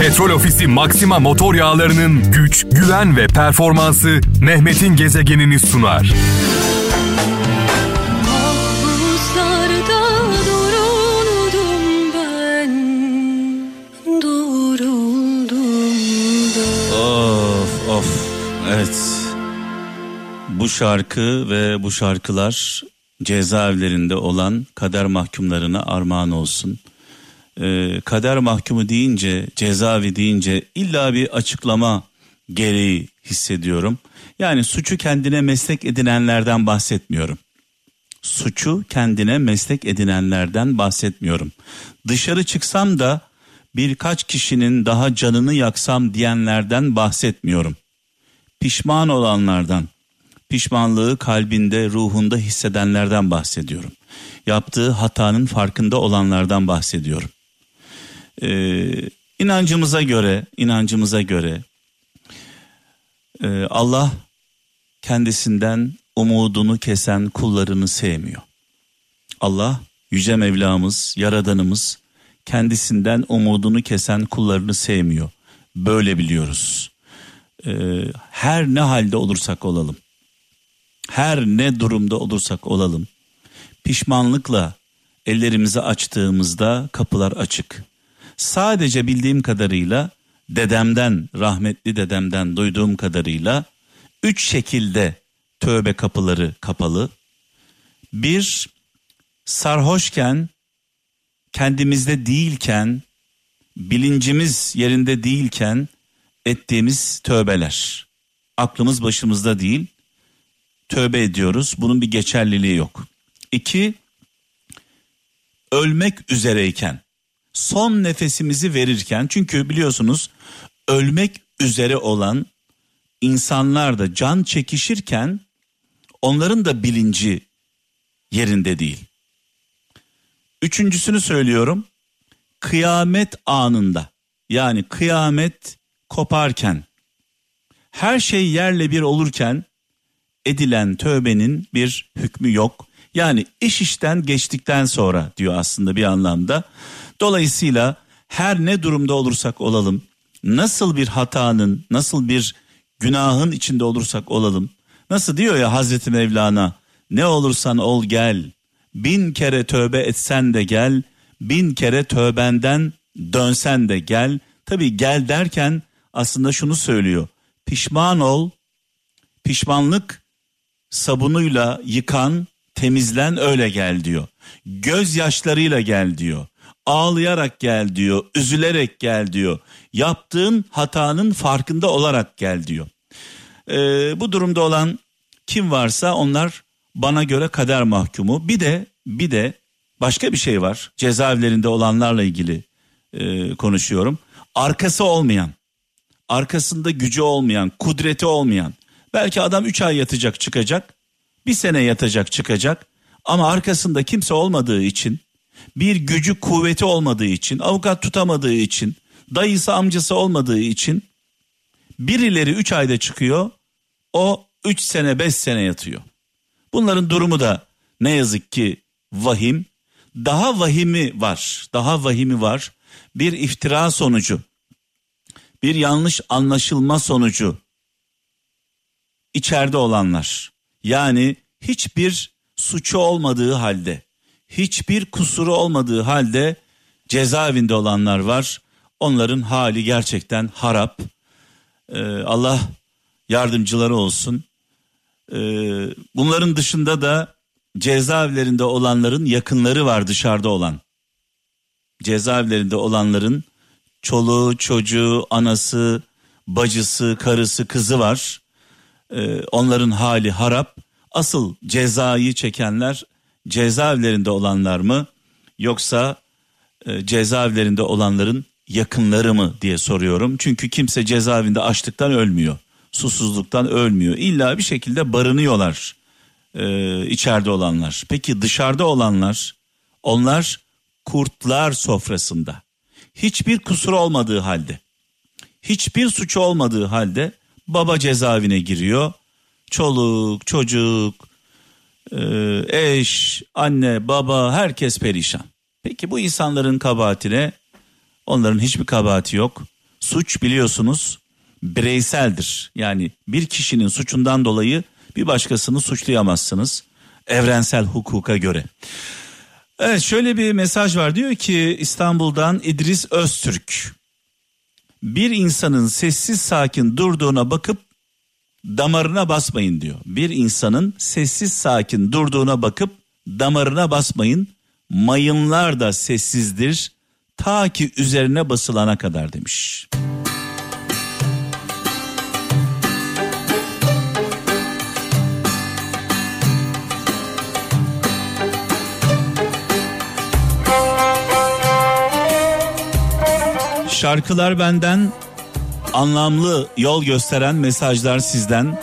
Petrol Ofisi Maxima motor yağlarının güç, güven ve performansı Mehmet'in gezegenini sunar. Of of evet. Bu şarkı ve bu şarkılar cezaevlerinde olan kader mahkumlarına armağan olsun. Ee, kader mahkumu deyince cezaevi deyince illa bir açıklama gereği hissediyorum. Yani suçu kendine meslek edinenlerden bahsetmiyorum. Suçu kendine meslek edinenlerden bahsetmiyorum. Dışarı çıksam da birkaç kişinin daha canını yaksam diyenlerden bahsetmiyorum pişman olanlardan, pişmanlığı kalbinde, ruhunda hissedenlerden bahsediyorum. Yaptığı hatanın farkında olanlardan bahsediyorum. Ee, inancımıza göre, inancımıza göre e, Allah kendisinden umudunu kesen kullarını sevmiyor. Allah yüce Mevlamız, yaradanımız kendisinden umudunu kesen kullarını sevmiyor. Böyle biliyoruz e, her ne halde olursak olalım, her ne durumda olursak olalım, pişmanlıkla ellerimizi açtığımızda kapılar açık. Sadece bildiğim kadarıyla dedemden, rahmetli dedemden duyduğum kadarıyla üç şekilde tövbe kapıları kapalı. Bir, sarhoşken, kendimizde değilken, bilincimiz yerinde değilken ettiğimiz tövbeler. Aklımız başımızda değil. Tövbe ediyoruz. Bunun bir geçerliliği yok. İki, ölmek üzereyken, son nefesimizi verirken, çünkü biliyorsunuz ölmek üzere olan insanlar da can çekişirken onların da bilinci yerinde değil. Üçüncüsünü söylüyorum. Kıyamet anında yani kıyamet koparken her şey yerle bir olurken edilen tövbenin bir hükmü yok. Yani iş işten geçtikten sonra diyor aslında bir anlamda. Dolayısıyla her ne durumda olursak olalım, nasıl bir hatanın, nasıl bir günahın içinde olursak olalım, nasıl diyor ya Hazreti Mevlana, ne olursan ol gel, bin kere tövbe etsen de gel, bin kere tövbenden dönsen de gel. Tabi gel derken aslında şunu söylüyor. Pişman ol, pişmanlık sabunuyla yıkan, temizlen öyle gel diyor. Gözyaşlarıyla gel diyor. Ağlayarak gel diyor, üzülerek gel diyor. Yaptığın hatanın farkında olarak gel diyor. Ee, bu durumda olan kim varsa onlar bana göre kader mahkumu. Bir de bir de başka bir şey var. Cezaevlerinde olanlarla ilgili e, konuşuyorum. Arkası olmayan, arkasında gücü olmayan, kudreti olmayan. Belki adam 3 ay yatacak çıkacak, bir sene yatacak çıkacak ama arkasında kimse olmadığı için, bir gücü kuvveti olmadığı için, avukat tutamadığı için, dayısı amcası olmadığı için birileri 3 ayda çıkıyor, o 3 sene 5 sene yatıyor. Bunların durumu da ne yazık ki vahim. Daha vahimi var, daha vahimi var. Bir iftira sonucu bir yanlış anlaşılma sonucu içeride olanlar yani hiçbir suçu olmadığı halde hiçbir kusuru olmadığı halde cezaevinde olanlar var. Onların hali gerçekten harap. Ee, Allah yardımcıları olsun. Ee, bunların dışında da cezaevlerinde olanların yakınları var dışarıda olan. Cezaevlerinde olanların çoluğu, çocuğu, anası, bacısı, karısı, kızı var. Ee, onların hali harap. Asıl cezayı çekenler cezaevlerinde olanlar mı yoksa e, cezaevlerinde olanların yakınları mı diye soruyorum. Çünkü kimse cezaevinde açlıktan ölmüyor. Susuzluktan ölmüyor. İlla bir şekilde barınıyorlar e, içeride olanlar. Peki dışarıda olanlar onlar kurtlar sofrasında hiçbir kusur olmadığı halde, hiçbir suçu olmadığı halde baba cezaevine giriyor. Çoluk, çocuk, eş, anne, baba herkes perişan. Peki bu insanların kabahatine Onların hiçbir kabahati yok. Suç biliyorsunuz bireyseldir. Yani bir kişinin suçundan dolayı bir başkasını suçlayamazsınız evrensel hukuka göre. Evet şöyle bir mesaj var diyor ki İstanbul'dan İdris Öztürk. Bir insanın sessiz sakin durduğuna bakıp damarına basmayın diyor. Bir insanın sessiz sakin durduğuna bakıp damarına basmayın. Mayınlar da sessizdir ta ki üzerine basılana kadar demiş. Şarkılar benden, anlamlı yol gösteren mesajlar sizden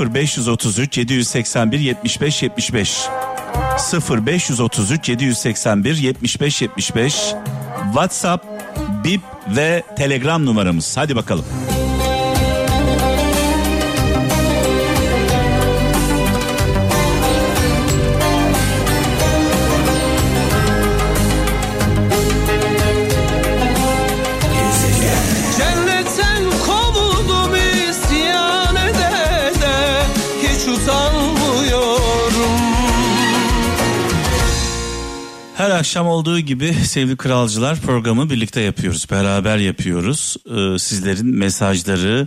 0533 781 75 75 0533 781 75 75 WhatsApp, Bip ve Telegram numaramız. Hadi bakalım. Akşam olduğu gibi sevgili kralcılar programı birlikte yapıyoruz. Beraber yapıyoruz. Ee, sizlerin mesajları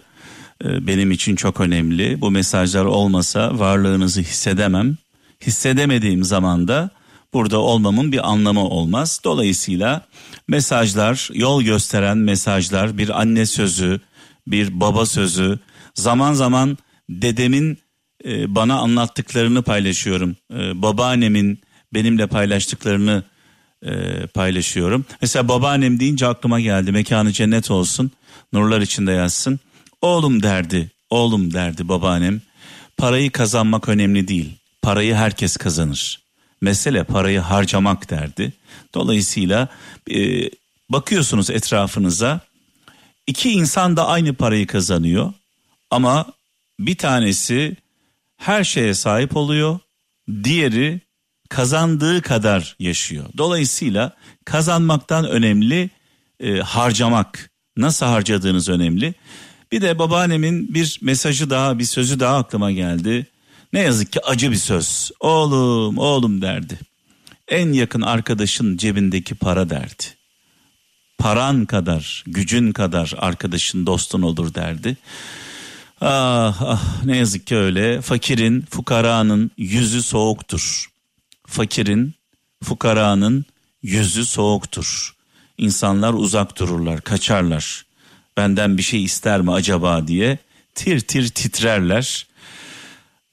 e, benim için çok önemli. Bu mesajlar olmasa varlığınızı hissedemem. Hissedemediğim zaman da burada olmamın bir anlamı olmaz. Dolayısıyla mesajlar, yol gösteren mesajlar, bir anne sözü, bir baba sözü, zaman zaman dedemin e, bana anlattıklarını paylaşıyorum. E, babaannemin benimle paylaştıklarını e, paylaşıyorum. Mesela babaannem deyince aklıma geldi. Mekanı cennet olsun. Nurlar içinde yazsın. Oğlum derdi. Oğlum derdi babaannem. Parayı kazanmak önemli değil. Parayı herkes kazanır. Mesele parayı harcamak derdi. Dolayısıyla e, bakıyorsunuz etrafınıza. İki insan da aynı parayı kazanıyor. Ama bir tanesi her şeye sahip oluyor. Diğeri kazandığı kadar yaşıyor. Dolayısıyla kazanmaktan önemli e, harcamak. Nasıl harcadığınız önemli. Bir de babaannemin bir mesajı daha, bir sözü daha aklıma geldi. Ne yazık ki acı bir söz. Oğlum, oğlum derdi. En yakın arkadaşın cebindeki para derdi. Paran kadar, gücün kadar arkadaşın, dostun olur derdi. Ah ah ne yazık ki öyle. Fakirin, fukaranın yüzü soğuktur. Fakirin, fukaranın yüzü soğuktur. İnsanlar uzak dururlar, kaçarlar. Benden bir şey ister mi acaba diye tir tir titrerler.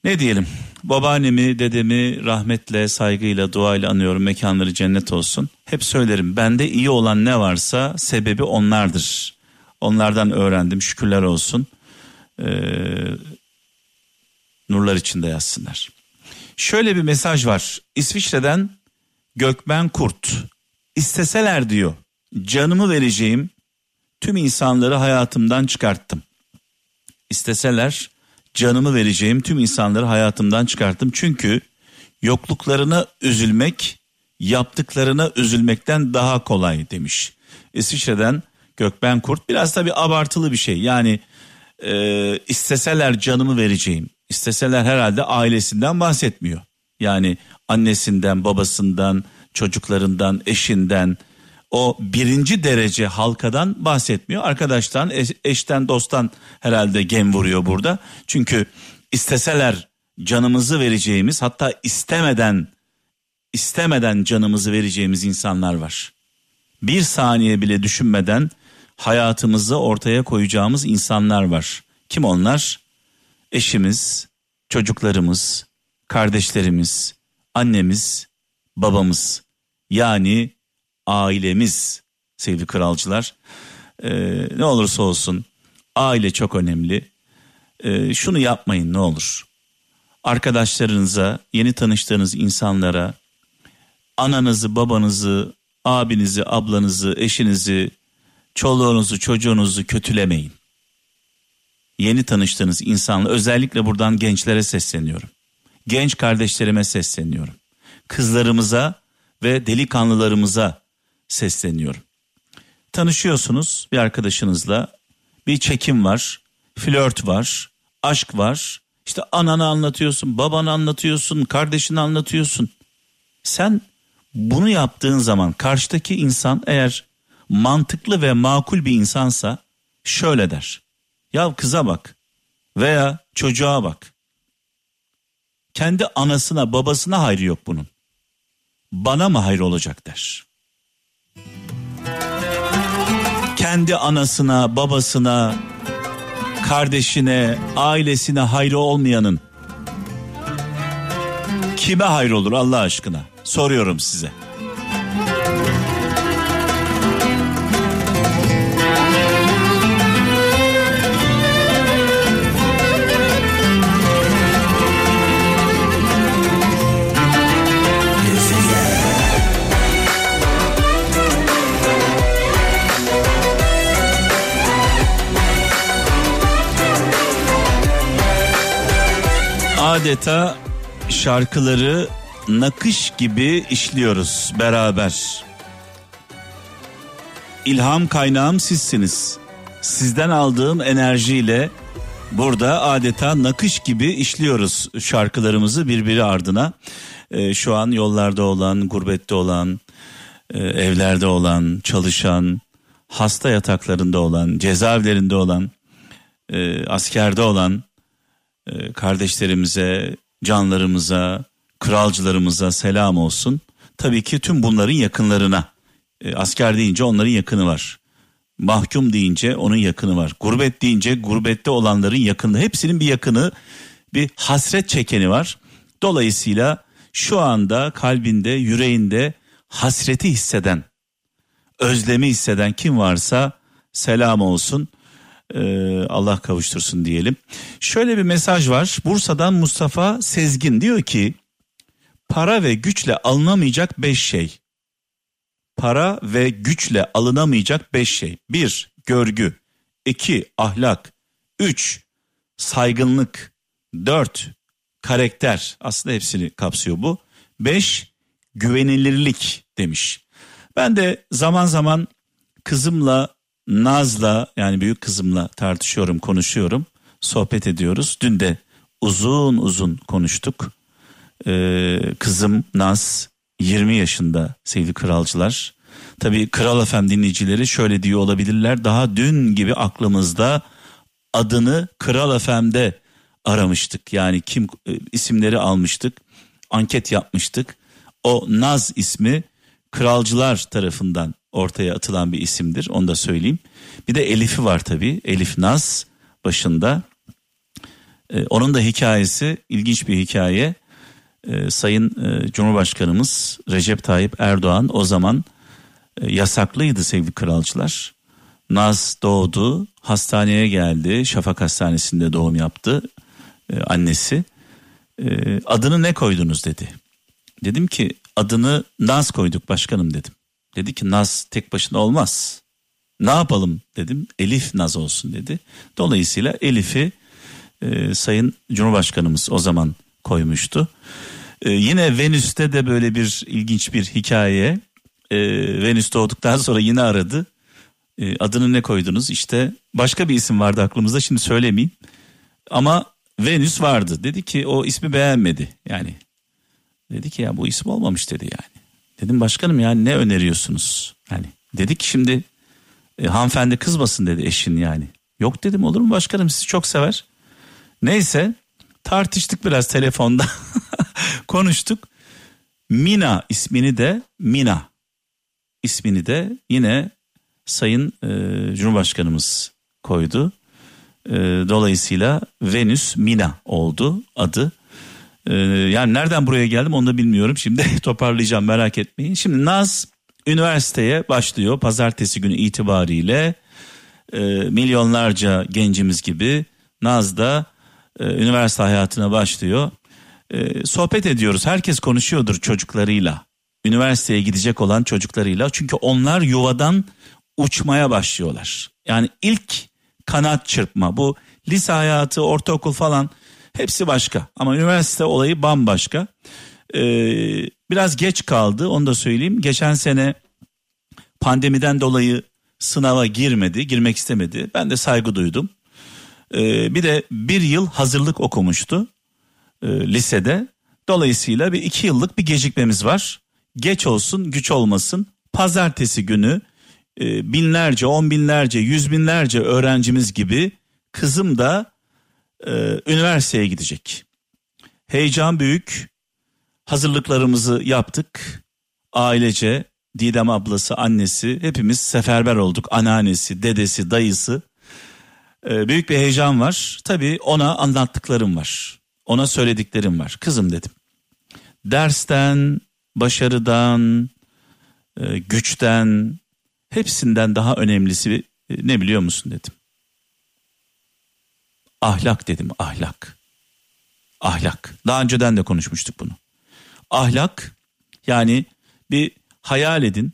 Ne diyelim? Babaannemi, dedemi rahmetle, saygıyla, duayla anıyorum. Mekanları cennet olsun. Hep söylerim. Bende iyi olan ne varsa sebebi onlardır. Onlardan öğrendim. Şükürler olsun. Ee, nurlar içinde yazsınlar. Şöyle bir mesaj var. İsviçre'den Gökmen Kurt. İsteseler diyor. Canımı vereceğim tüm insanları hayatımdan çıkarttım. İsteseler canımı vereceğim tüm insanları hayatımdan çıkarttım. Çünkü yokluklarına üzülmek yaptıklarına üzülmekten daha kolay demiş. İsviçre'den Gökben Kurt biraz tabi abartılı bir şey. Yani e, isteseler canımı vereceğim. İsteseler herhalde ailesinden bahsetmiyor. Yani annesinden, babasından, çocuklarından, eşinden, o birinci derece halkadan bahsetmiyor. Arkadaştan, eş- eşten, dosttan herhalde gem vuruyor burada. Çünkü isteseler canımızı vereceğimiz hatta istemeden istemeden canımızı vereceğimiz insanlar var. Bir saniye bile düşünmeden hayatımızı ortaya koyacağımız insanlar var. Kim onlar? Eşimiz, çocuklarımız, kardeşlerimiz, annemiz, babamız. Yani ailemiz sevgili kralcılar. Ee, ne olursa olsun aile çok önemli. Ee, şunu yapmayın ne olur. Arkadaşlarınıza, yeni tanıştığınız insanlara ananızı, babanızı, abinizi, ablanızı, eşinizi, çoluğunuzu, çocuğunuzu kötülemeyin. Yeni tanıştığınız insanla özellikle buradan gençlere sesleniyorum. Genç kardeşlerime sesleniyorum. Kızlarımıza ve delikanlılarımıza sesleniyorum. tanışıyorsunuz bir arkadaşınızla. Bir çekim var, flört var, aşk var. İşte ananı anlatıyorsun, babanı anlatıyorsun, kardeşini anlatıyorsun. Sen bunu yaptığın zaman karşıdaki insan eğer mantıklı ve makul bir insansa şöyle der. Ya kıza bak veya çocuğa bak. Kendi anasına babasına hayrı yok bunun. Bana mı hayır olacak der. Kendi anasına babasına kardeşine ailesine hayrı olmayanın kime hayır olur Allah aşkına soruyorum size. Adeta şarkıları nakış gibi işliyoruz beraber. İlham kaynağım sizsiniz. Sizden aldığım enerjiyle burada adeta nakış gibi işliyoruz şarkılarımızı birbiri ardına. Ee, şu an yollarda olan, gurbette olan, e, evlerde olan, çalışan, hasta yataklarında olan, cezaevlerinde olan, e, askerde olan, kardeşlerimize, canlarımıza, kralcılarımıza selam olsun. Tabii ki tüm bunların yakınlarına. E, asker deyince onların yakını var. Mahkum deyince onun yakını var. Gurbet deyince gurbette olanların yakını. Hepsinin bir yakını, bir hasret çekeni var. Dolayısıyla şu anda kalbinde, yüreğinde hasreti hisseden, özlemi hisseden kim varsa selam olsun. Ee, Allah kavuştursun diyelim. Şöyle bir mesaj var. Bursa'dan Mustafa Sezgin diyor ki para ve güçle alınamayacak beş şey. Para ve güçle alınamayacak beş şey. Bir, görgü. iki ahlak. Üç, saygınlık. Dört, karakter. Aslında hepsini kapsıyor bu. Beş, güvenilirlik demiş. Ben de zaman zaman kızımla Naz'la yani büyük kızımla tartışıyorum, konuşuyorum, sohbet ediyoruz. Dün de uzun uzun konuştuk. Ee, kızım Naz 20 yaşında sevgili kralcılar. Tabii Kral FM dinleyicileri şöyle diyor olabilirler. Daha dün gibi aklımızda adını Kral FM'de aramıştık. Yani kim e, isimleri almıştık. Anket yapmıştık. O Naz ismi kralcılar tarafından ortaya atılan bir isimdir. Onu da söyleyeyim. Bir de Elif'i var tabii. Elif Naz başında. Ee, onun da hikayesi ilginç bir hikaye. Ee, Sayın e, Cumhurbaşkanımız Recep Tayyip Erdoğan o zaman e, yasaklıydı sevgili kralcılar. Naz doğdu, hastaneye geldi. Şafak Hastanesi'nde doğum yaptı e, annesi. E, adını ne koydunuz dedi. Dedim ki adını Naz koyduk başkanım dedim. Dedi ki Naz tek başına olmaz. Ne yapalım dedim. Elif Naz olsun dedi. Dolayısıyla Elif'i e, Sayın Cumhurbaşkanımız o zaman koymuştu. E, yine Venüs'te de böyle bir ilginç bir hikaye. E, Venüs doğduktan sonra yine aradı. E, adını ne koydunuz? İşte başka bir isim vardı aklımızda şimdi söylemeyeyim. Ama Venüs vardı. Dedi ki o ismi beğenmedi. Yani dedi ki ya bu isim olmamış dedi yani. Dedim başkanım yani ne öneriyorsunuz? Hani dedik şimdi e, hanımefendi kızmasın dedi eşin yani. Yok dedim olur mu başkanım sizi çok sever. Neyse tartıştık biraz telefonda konuştuk. Mina ismini de Mina ismini de yine Sayın e, Cumhurbaşkanımız koydu. E, dolayısıyla Venüs Mina oldu adı. Ee, yani nereden buraya geldim onu da bilmiyorum. Şimdi toparlayacağım merak etmeyin. Şimdi Naz üniversiteye başlıyor pazartesi günü itibariyle. E, milyonlarca gencimiz gibi Naz da e, üniversite hayatına başlıyor. E, sohbet ediyoruz. Herkes konuşuyordur çocuklarıyla. Üniversiteye gidecek olan çocuklarıyla. Çünkü onlar yuvadan uçmaya başlıyorlar. Yani ilk kanat çırpma bu lise hayatı, ortaokul falan Hepsi başka ama üniversite olayı bambaşka. Ee, biraz geç kaldı onu da söyleyeyim. Geçen sene pandemiden dolayı sınava girmedi, girmek istemedi. Ben de saygı duydum. Ee, bir de bir yıl hazırlık okumuştu e, lisede. Dolayısıyla bir iki yıllık bir gecikmemiz var. Geç olsun, güç olmasın. Pazartesi günü e, binlerce, on binlerce, yüz binlerce öğrencimiz gibi kızım da e, üniversiteye gidecek. Heyecan büyük. Hazırlıklarımızı yaptık. Ailece Didem ablası, annesi hepimiz seferber olduk. Anneannesi, dedesi, dayısı. Ee, büyük bir heyecan var. Tabii ona anlattıklarım var. Ona söylediklerim var. Kızım dedim. Dersten, başarıdan, e, güçten, hepsinden daha önemlisi e, ne biliyor musun dedim. Ahlak dedim, ahlak. Ahlak. Daha önceden de konuşmuştuk bunu. Ahlak yani bir hayal edin.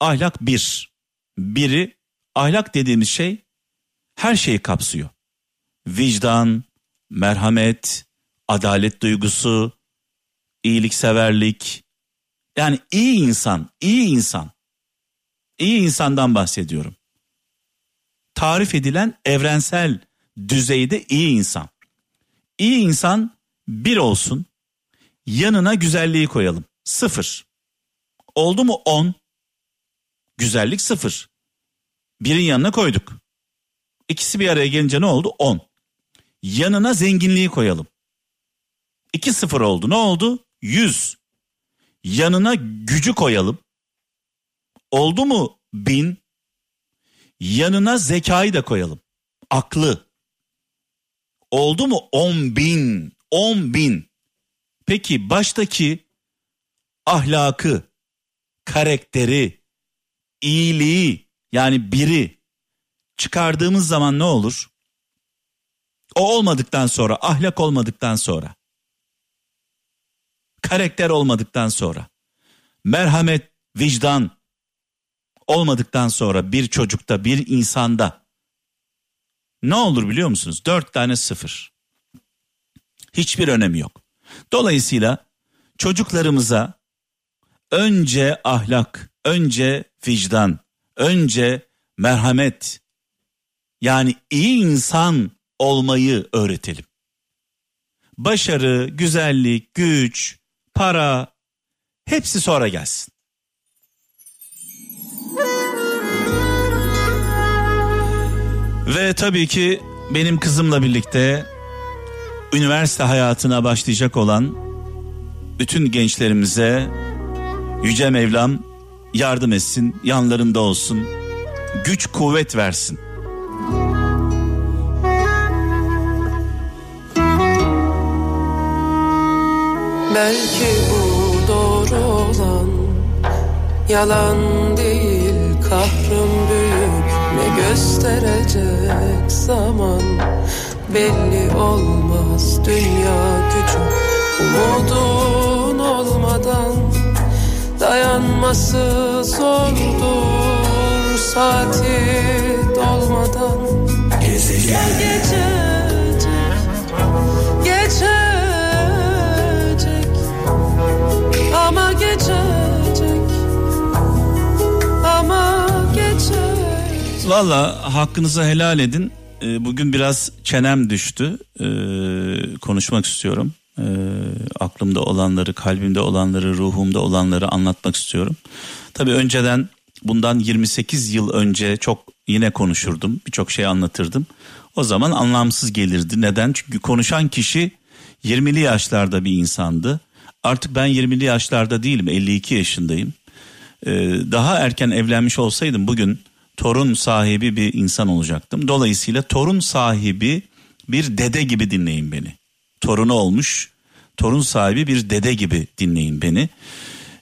Ahlak bir. Biri ahlak dediğimiz şey her şeyi kapsıyor. Vicdan, merhamet, adalet duygusu, iyilikseverlik. Yani iyi insan, iyi insan. İyi insandan bahsediyorum. Tarif edilen evrensel düzeyde iyi insan. İyi insan bir olsun. Yanına güzelliği koyalım. Sıfır. Oldu mu on? Güzellik sıfır. Birin yanına koyduk. İkisi bir araya gelince ne oldu? On. Yanına zenginliği koyalım. İki sıfır oldu. Ne oldu? Yüz. Yanına gücü koyalım. Oldu mu bin? Yanına zekayı da koyalım. Aklı. Oldu mu on bin? On bin. Peki baştaki ahlakı, karakteri, iyiliği yani biri çıkardığımız zaman ne olur? O olmadıktan sonra, ahlak olmadıktan sonra, karakter olmadıktan sonra, merhamet, vicdan olmadıktan sonra bir çocukta, bir insanda ne olur biliyor musunuz? Dört tane sıfır. Hiçbir önemi yok. Dolayısıyla çocuklarımıza önce ahlak, önce vicdan, önce merhamet yani iyi insan olmayı öğretelim. Başarı, güzellik, güç, para hepsi sonra gelsin. Ve tabii ki benim kızımla birlikte üniversite hayatına başlayacak olan bütün gençlerimize Yüce Mevlam yardım etsin, yanlarında olsun, güç kuvvet versin. Belki bu doğru olan Yalan değil kahrım gösterecek zaman Belli olmaz. Dünya gücü Umudun olmadan Dayanması zordur. Saati dolmadan Gel geçecek Geçecek Ama geçecek Valla hakkınızı helal edin. Ee, Bugün biraz çenem düştü. Ee, konuşmak istiyorum. Ee, aklımda olanları, kalbimde olanları, ruhumda olanları anlatmak istiyorum. Tabii önceden bundan 28 yıl önce çok yine konuşurdum. Birçok şey anlatırdım. O zaman anlamsız gelirdi. Neden? Çünkü konuşan kişi 20'li yaşlarda bir insandı. Artık ben 20'li yaşlarda değilim. 52 yaşındayım. Daha erken evlenmiş olsaydım bugün torun sahibi bir insan olacaktım. Dolayısıyla torun sahibi bir dede gibi dinleyin beni. Torunu olmuş, torun sahibi bir dede gibi dinleyin beni.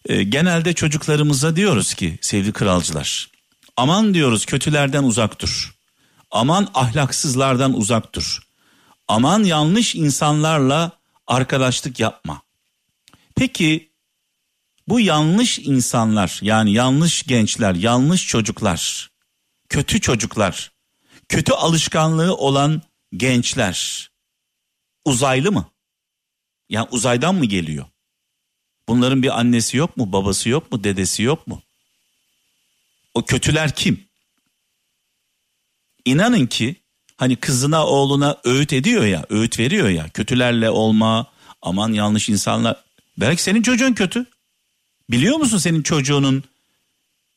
Ee, genelde çocuklarımıza diyoruz ki sevgili kralcılar. Aman diyoruz kötülerden uzak dur. Aman ahlaksızlardan uzak dur. Aman yanlış insanlarla arkadaşlık yapma. Peki bu yanlış insanlar yani yanlış gençler, yanlış çocuklar, kötü çocuklar, kötü alışkanlığı olan gençler uzaylı mı? Yani uzaydan mı geliyor? Bunların bir annesi yok mu, babası yok mu, dedesi yok mu? O kötüler kim? İnanın ki hani kızına oğluna öğüt ediyor ya, öğüt veriyor ya. Kötülerle olma, aman yanlış insanlar. Belki senin çocuğun kötü. Biliyor musun senin çocuğunun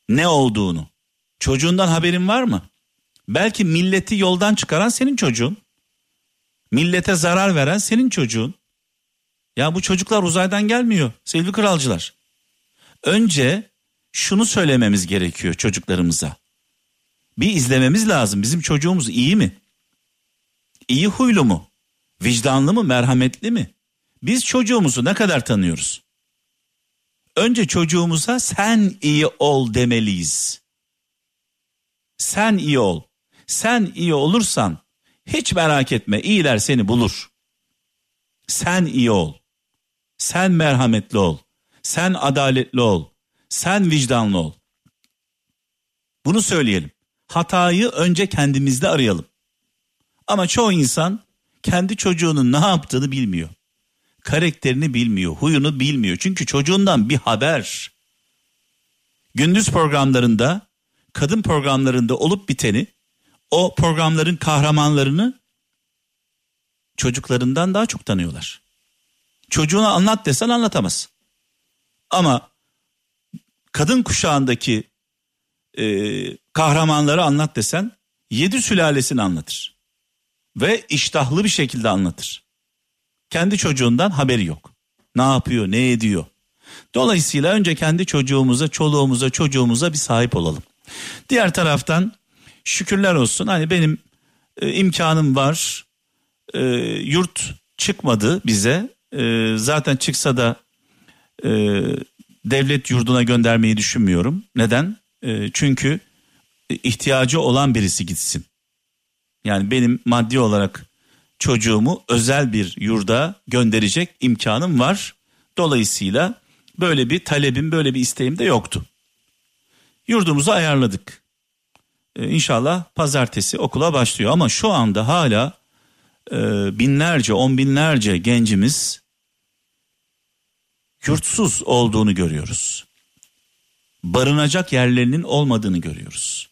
ne olduğunu? Çocuğundan haberin var mı? Belki milleti yoldan çıkaran senin çocuğun. Millete zarar veren senin çocuğun. Ya bu çocuklar uzaydan gelmiyor sevgili kralcılar. Önce şunu söylememiz gerekiyor çocuklarımıza. Bir izlememiz lazım. Bizim çocuğumuz iyi mi? İyi huylu mu? Vicdanlı mı? Merhametli mi? Biz çocuğumuzu ne kadar tanıyoruz? Önce çocuğumuza sen iyi ol demeliyiz. Sen iyi ol. Sen iyi olursan hiç merak etme iyiler seni bulur. Sen iyi ol. Sen merhametli ol. Sen adaletli ol. Sen vicdanlı ol. Bunu söyleyelim. Hatayı önce kendimizde arayalım. Ama çoğu insan kendi çocuğunun ne yaptığını bilmiyor. Karakterini bilmiyor, huyunu bilmiyor. Çünkü çocuğundan bir haber. Gündüz programlarında, kadın programlarında olup biteni, o programların kahramanlarını çocuklarından daha çok tanıyorlar. Çocuğuna anlat desen anlatamaz. Ama kadın kuşağındaki e, kahramanları anlat desen yedi sülalesini anlatır. Ve iştahlı bir şekilde anlatır. Kendi çocuğundan haberi yok. Ne yapıyor, ne ediyor. Dolayısıyla önce kendi çocuğumuza, çoluğumuza, çocuğumuza bir sahip olalım. Diğer taraftan şükürler olsun hani benim e, imkanım var. E, yurt çıkmadı bize. E, zaten çıksa da e, devlet yurduna göndermeyi düşünmüyorum. Neden? E, çünkü ihtiyacı olan birisi gitsin. Yani benim maddi olarak çocuğumu özel bir yurda gönderecek imkanım var. Dolayısıyla böyle bir talebim, böyle bir isteğim de yoktu. Yurdumuzu ayarladık. Ee, inşallah pazartesi okula başlıyor ama şu anda hala e, binlerce, on binlerce gencimiz yurtsuz olduğunu görüyoruz. Barınacak yerlerinin olmadığını görüyoruz.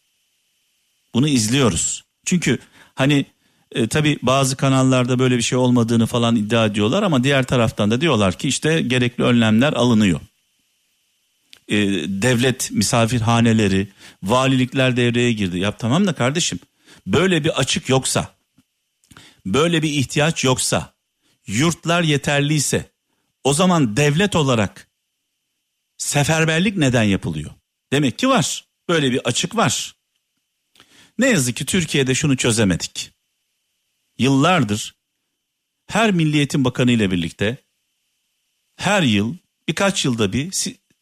Bunu izliyoruz. Çünkü hani e, tabi bazı kanallarda böyle bir şey olmadığını falan iddia ediyorlar ama diğer taraftan da diyorlar ki işte gerekli önlemler alınıyor. E, devlet misafirhaneleri, valilikler devreye girdi. Ya tamam da kardeşim böyle bir açık yoksa, böyle bir ihtiyaç yoksa, yurtlar yeterliyse o zaman devlet olarak seferberlik neden yapılıyor? Demek ki var. Böyle bir açık var. Ne yazık ki Türkiye'de şunu çözemedik. Yıllardır her Milliyetin Bakanı ile birlikte her yıl birkaç yılda bir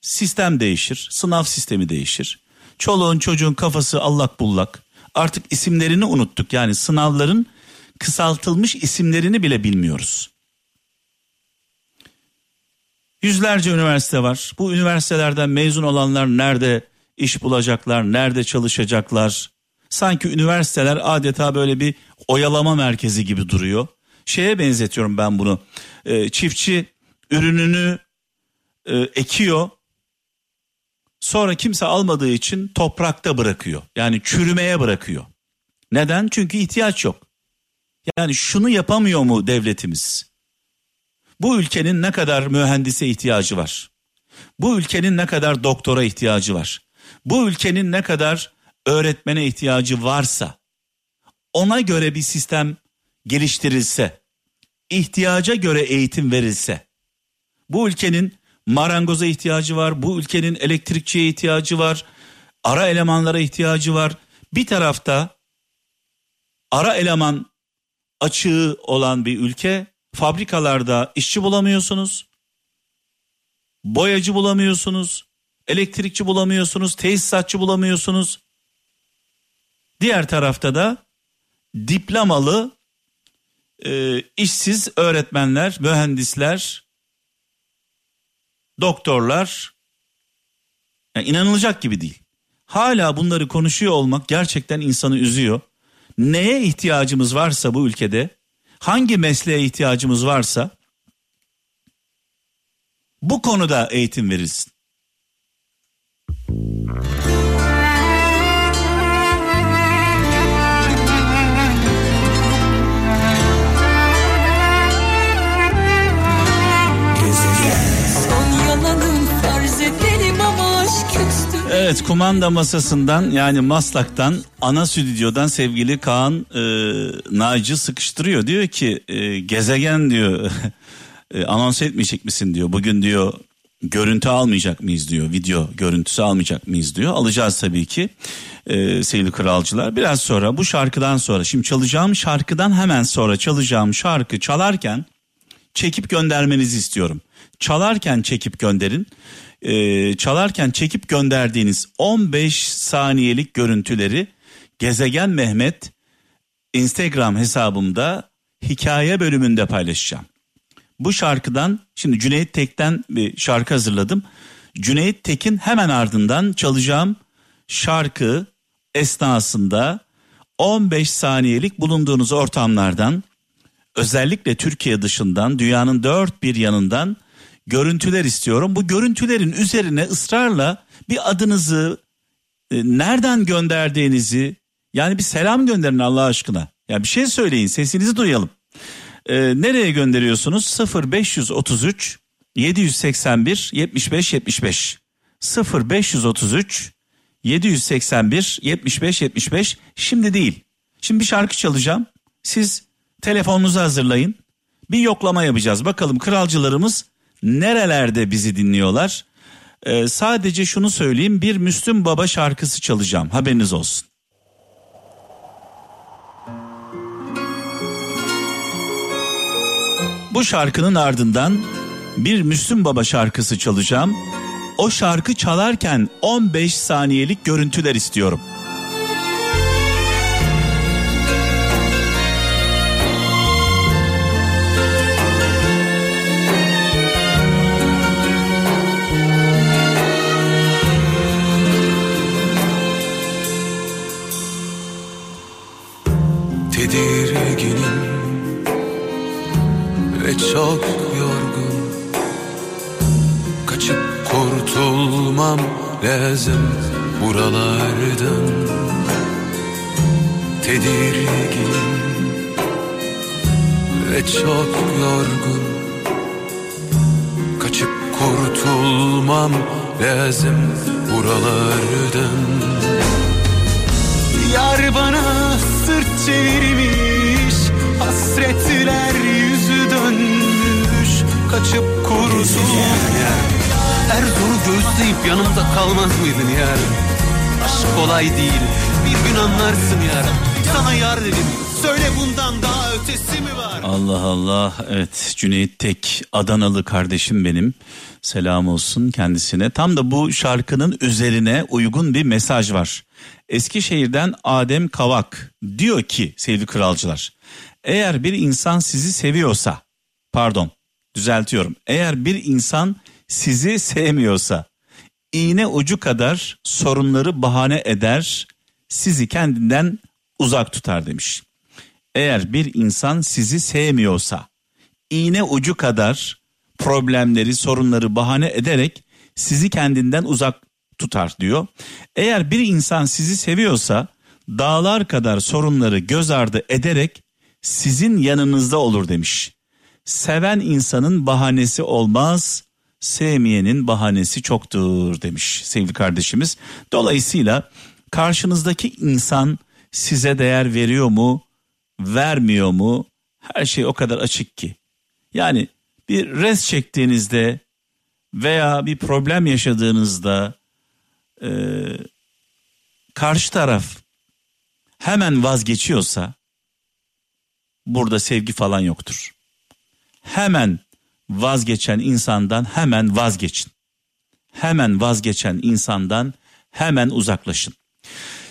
sistem değişir, sınav sistemi değişir. Çoluğun çocuğun kafası allak bullak. Artık isimlerini unuttuk. Yani sınavların kısaltılmış isimlerini bile bilmiyoruz. Yüzlerce üniversite var. Bu üniversitelerden mezun olanlar nerede iş bulacaklar, nerede çalışacaklar? Sanki üniversiteler adeta böyle bir oyalama merkezi gibi duruyor. Şeye benzetiyorum ben bunu. Ee, çiftçi ürününü e, ekiyor. Sonra kimse almadığı için toprakta bırakıyor. Yani çürümeye bırakıyor. Neden? Çünkü ihtiyaç yok. Yani şunu yapamıyor mu devletimiz? Bu ülkenin ne kadar mühendise ihtiyacı var? Bu ülkenin ne kadar doktora ihtiyacı var? Bu ülkenin ne kadar öğretmene ihtiyacı varsa ona göre bir sistem geliştirilse, ihtiyaca göre eğitim verilse, bu ülkenin marangoza ihtiyacı var, bu ülkenin elektrikçiye ihtiyacı var, ara elemanlara ihtiyacı var. Bir tarafta ara eleman açığı olan bir ülke, fabrikalarda işçi bulamıyorsunuz, boyacı bulamıyorsunuz, elektrikçi bulamıyorsunuz, tesisatçı bulamıyorsunuz. Diğer tarafta da diplomalı e, işsiz öğretmenler, mühendisler, doktorlar yani inanılacak gibi değil. Hala bunları konuşuyor olmak gerçekten insanı üzüyor. Neye ihtiyacımız varsa bu ülkede, hangi mesleğe ihtiyacımız varsa bu konuda eğitim verilsin. Evet kumanda masasından yani Maslak'tan ana stüdyodan sevgili Kaan e, Naci sıkıştırıyor. Diyor ki e, gezegen diyor e, anons etmeyecek misin diyor. Bugün diyor görüntü almayacak mıyız diyor. Video görüntüsü almayacak mıyız diyor. Alacağız tabii ki e, sevgili kralcılar. Biraz sonra bu şarkıdan sonra şimdi çalacağım şarkıdan hemen sonra çalacağım şarkı çalarken çekip göndermenizi istiyorum. Çalarken çekip gönderin. Ee, çalarken çekip gönderdiğiniz 15 saniyelik görüntüleri Gezegen Mehmet Instagram hesabımda hikaye bölümünde paylaşacağım. Bu şarkıdan şimdi Cüneyt Tek'ten bir şarkı hazırladım. Cüneyt Tek'in hemen ardından çalacağım şarkı esnasında 15 saniyelik bulunduğunuz ortamlardan özellikle Türkiye dışından dünyanın dört bir yanından görüntüler istiyorum. Bu görüntülerin üzerine ısrarla bir adınızı e, nereden gönderdiğinizi yani bir selam gönderin Allah aşkına. Ya bir şey söyleyin sesinizi duyalım. E, nereye gönderiyorsunuz? 0533 781 75 75 0533 781 75 75 şimdi değil. Şimdi bir şarkı çalacağım. Siz telefonunuzu hazırlayın. Bir yoklama yapacağız. Bakalım kralcılarımız nerelerde bizi dinliyorlar. Ee, sadece şunu söyleyeyim bir Müslüm Baba şarkısı çalacağım haberiniz olsun. Bu şarkının ardından bir Müslüm Baba şarkısı çalacağım. O şarkı çalarken 15 saniyelik görüntüler istiyorum. Çok yorgun. Kaçıp kurtulmam lazım buralardan Yar bana sırt çevirmiş Hasretler yüzü dönmüş. Kaçıp kurtulmuş Erzur'u gözleyip yanımda kalmaz mıydın yar? Aşk kolay değil bir gün anlarsın yar. Sana yar dedim söyle bundan daha ötesi mi var? Allah Allah. Evet Cüneyt Tek Adanalı kardeşim benim. Selam olsun kendisine. Tam da bu şarkının üzerine uygun bir mesaj var. Eskişehir'den Adem Kavak diyor ki sevgili kralcılar eğer bir insan sizi seviyorsa pardon düzeltiyorum. Eğer bir insan sizi sevmiyorsa iğne ucu kadar sorunları bahane eder sizi kendinden uzak tutar demiş. Eğer bir insan sizi sevmiyorsa iğne ucu kadar problemleri sorunları bahane ederek sizi kendinden uzak tutar diyor. Eğer bir insan sizi seviyorsa dağlar kadar sorunları göz ardı ederek sizin yanınızda olur demiş. Seven insanın bahanesi olmaz, sevmeyenin bahanesi çoktur demiş sevgili kardeşimiz. Dolayısıyla karşınızdaki insan size değer veriyor mu, vermiyor mu? Her şey o kadar açık ki. Yani bir res çektiğinizde veya bir problem yaşadığınızda e, karşı taraf hemen vazgeçiyorsa burada sevgi falan yoktur. Hemen vazgeçen insandan hemen vazgeçin. Hemen vazgeçen insandan hemen uzaklaşın.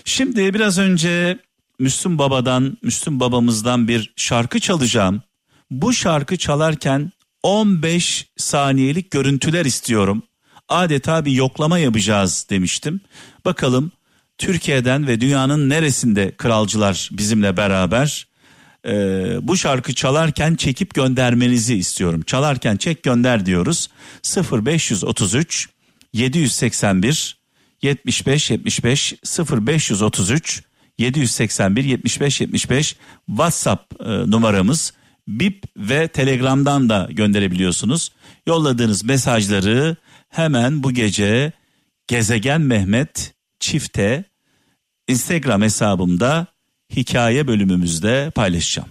Şimdi biraz önce Müslüm Baba'dan, Müslüm Babamızdan bir şarkı çalacağım. Bu şarkı çalarken 15 saniyelik görüntüler istiyorum. Adeta bir yoklama yapacağız demiştim. Bakalım Türkiye'den ve dünyanın neresinde kralcılar bizimle beraber ee, bu şarkı çalarken çekip göndermenizi istiyorum. Çalarken çek gönder diyoruz. 0533 781 75 75 0533 781 75 75 WhatsApp e, numaramız. Bip ve Telegram'dan da gönderebiliyorsunuz. Yolladığınız mesajları hemen bu gece Gezegen Mehmet çifte Instagram hesabımda hikaye bölümümüzde paylaşacağım.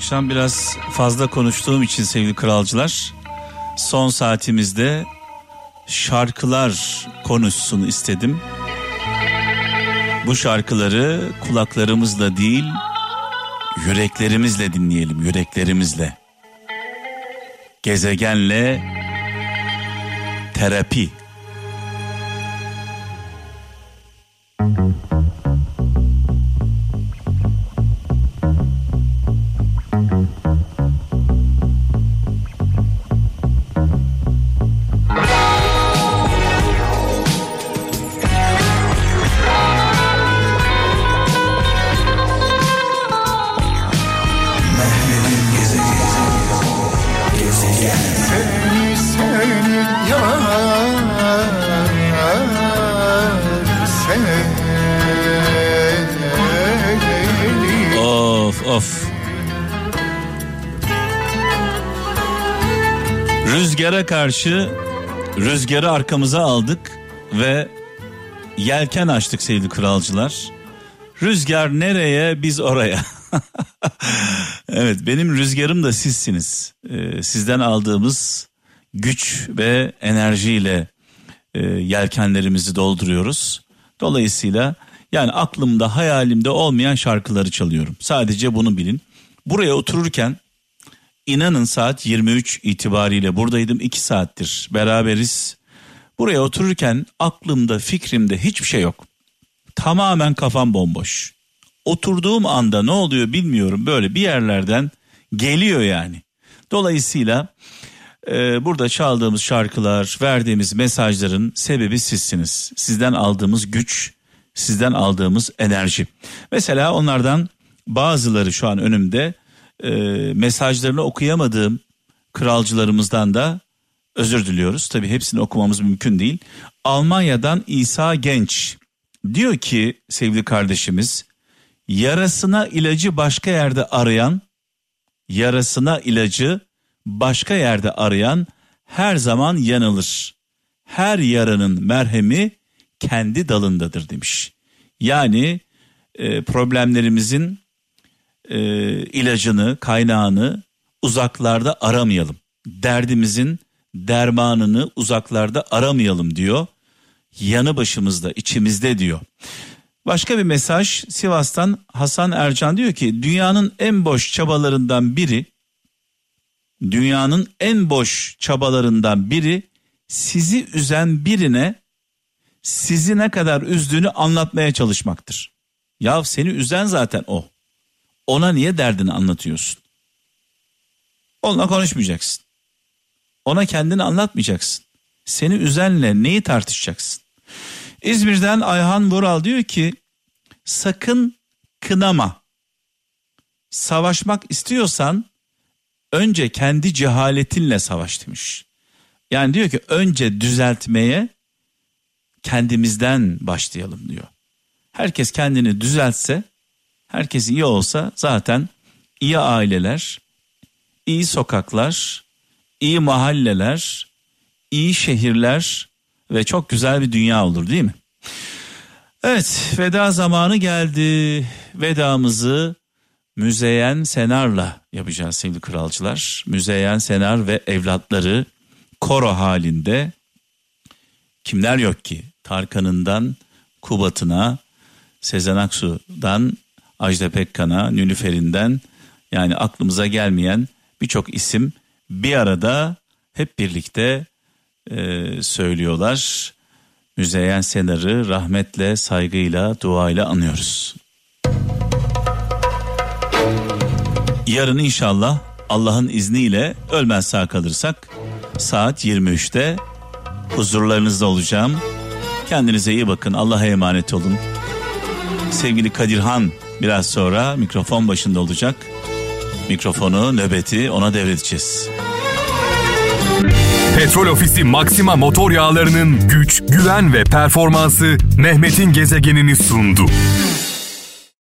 Akşam biraz fazla konuştuğum için sevgili kralcılar son saatimizde şarkılar konuşsun istedim. Bu şarkıları kulaklarımızla değil yüreklerimizle dinleyelim yüreklerimizle. Gezegenle terapi. Seni karşı rüzgarı arkamıza aldık ve yelken açtık sevgili kralcılar. Rüzgar nereye biz oraya. evet benim rüzgarım da sizsiniz. Ee, sizden aldığımız güç ve enerjiyle e, yelkenlerimizi dolduruyoruz. Dolayısıyla yani aklımda hayalimde olmayan şarkıları çalıyorum. Sadece bunu bilin. Buraya otururken inanın saat 23 itibariyle buradaydım 2 saattir beraberiz. Buraya otururken aklımda fikrimde hiçbir şey yok. Tamamen kafam bomboş. Oturduğum anda ne oluyor bilmiyorum böyle bir yerlerden geliyor yani. Dolayısıyla e, burada çaldığımız şarkılar, verdiğimiz mesajların sebebi sizsiniz. Sizden aldığımız güç, sizden aldığımız enerji. Mesela onlardan bazıları şu an önümde e, mesajlarını okuyamadığım kralcılarımızdan da özür diliyoruz. Tabii hepsini okumamız mümkün değil. Almanya'dan İsa Genç diyor ki sevgili kardeşimiz yarasına ilacı başka yerde arayan yarasına ilacı başka yerde arayan her zaman yanılır. Her yaranın merhemi kendi dalındadır demiş. Yani e, problemlerimizin e, ilacını, kaynağını uzaklarda aramayalım. Derdimizin dermanını uzaklarda aramayalım diyor. Yanı başımızda, içimizde diyor. Başka bir mesaj Sivas'tan Hasan Ercan diyor ki dünyanın en boş çabalarından biri dünyanın en boş çabalarından biri sizi üzen birine sizi ne kadar üzdüğünü anlatmaya çalışmaktır. Ya seni üzen zaten o. Ona niye derdini anlatıyorsun? Onunla konuşmayacaksın. Ona kendini anlatmayacaksın. Seni üzenle neyi tartışacaksın? İzmir'den Ayhan Vural diyor ki sakın kınama. Savaşmak istiyorsan önce kendi cehaletinle savaş demiş. Yani diyor ki önce düzeltmeye kendimizden başlayalım diyor. Herkes kendini düzeltse, herkes iyi olsa zaten iyi aileler, iyi sokaklar, iyi mahalleler, iyi şehirler ve çok güzel bir dünya olur değil mi? Evet veda zamanı geldi. Vedamızı Müzeyyen Senar'la yapacağız sevgili kralcılar. Müzeyyen Senar ve evlatları koro halinde kimler yok ki? Tarkan'ından Kubat'ına, Sezen Aksu'dan Ajda Pekkan'a, Nülüfer'inden yani aklımıza gelmeyen birçok isim bir arada hep birlikte e, söylüyorlar. Müzeyyen Senar'ı rahmetle, saygıyla, duayla anıyoruz. Yarın inşallah Allah'ın izniyle ölmez sağ kalırsak saat 23'te huzurlarınızda olacağım. Kendinize iyi bakın. Allah'a emanet olun. Sevgili Kadirhan biraz sonra mikrofon başında olacak. Mikrofonu, nöbeti ona devredeceğiz. Petrol Ofisi Maxima motor yağlarının güç, güven ve performansı Mehmet'in gezegenini sundu.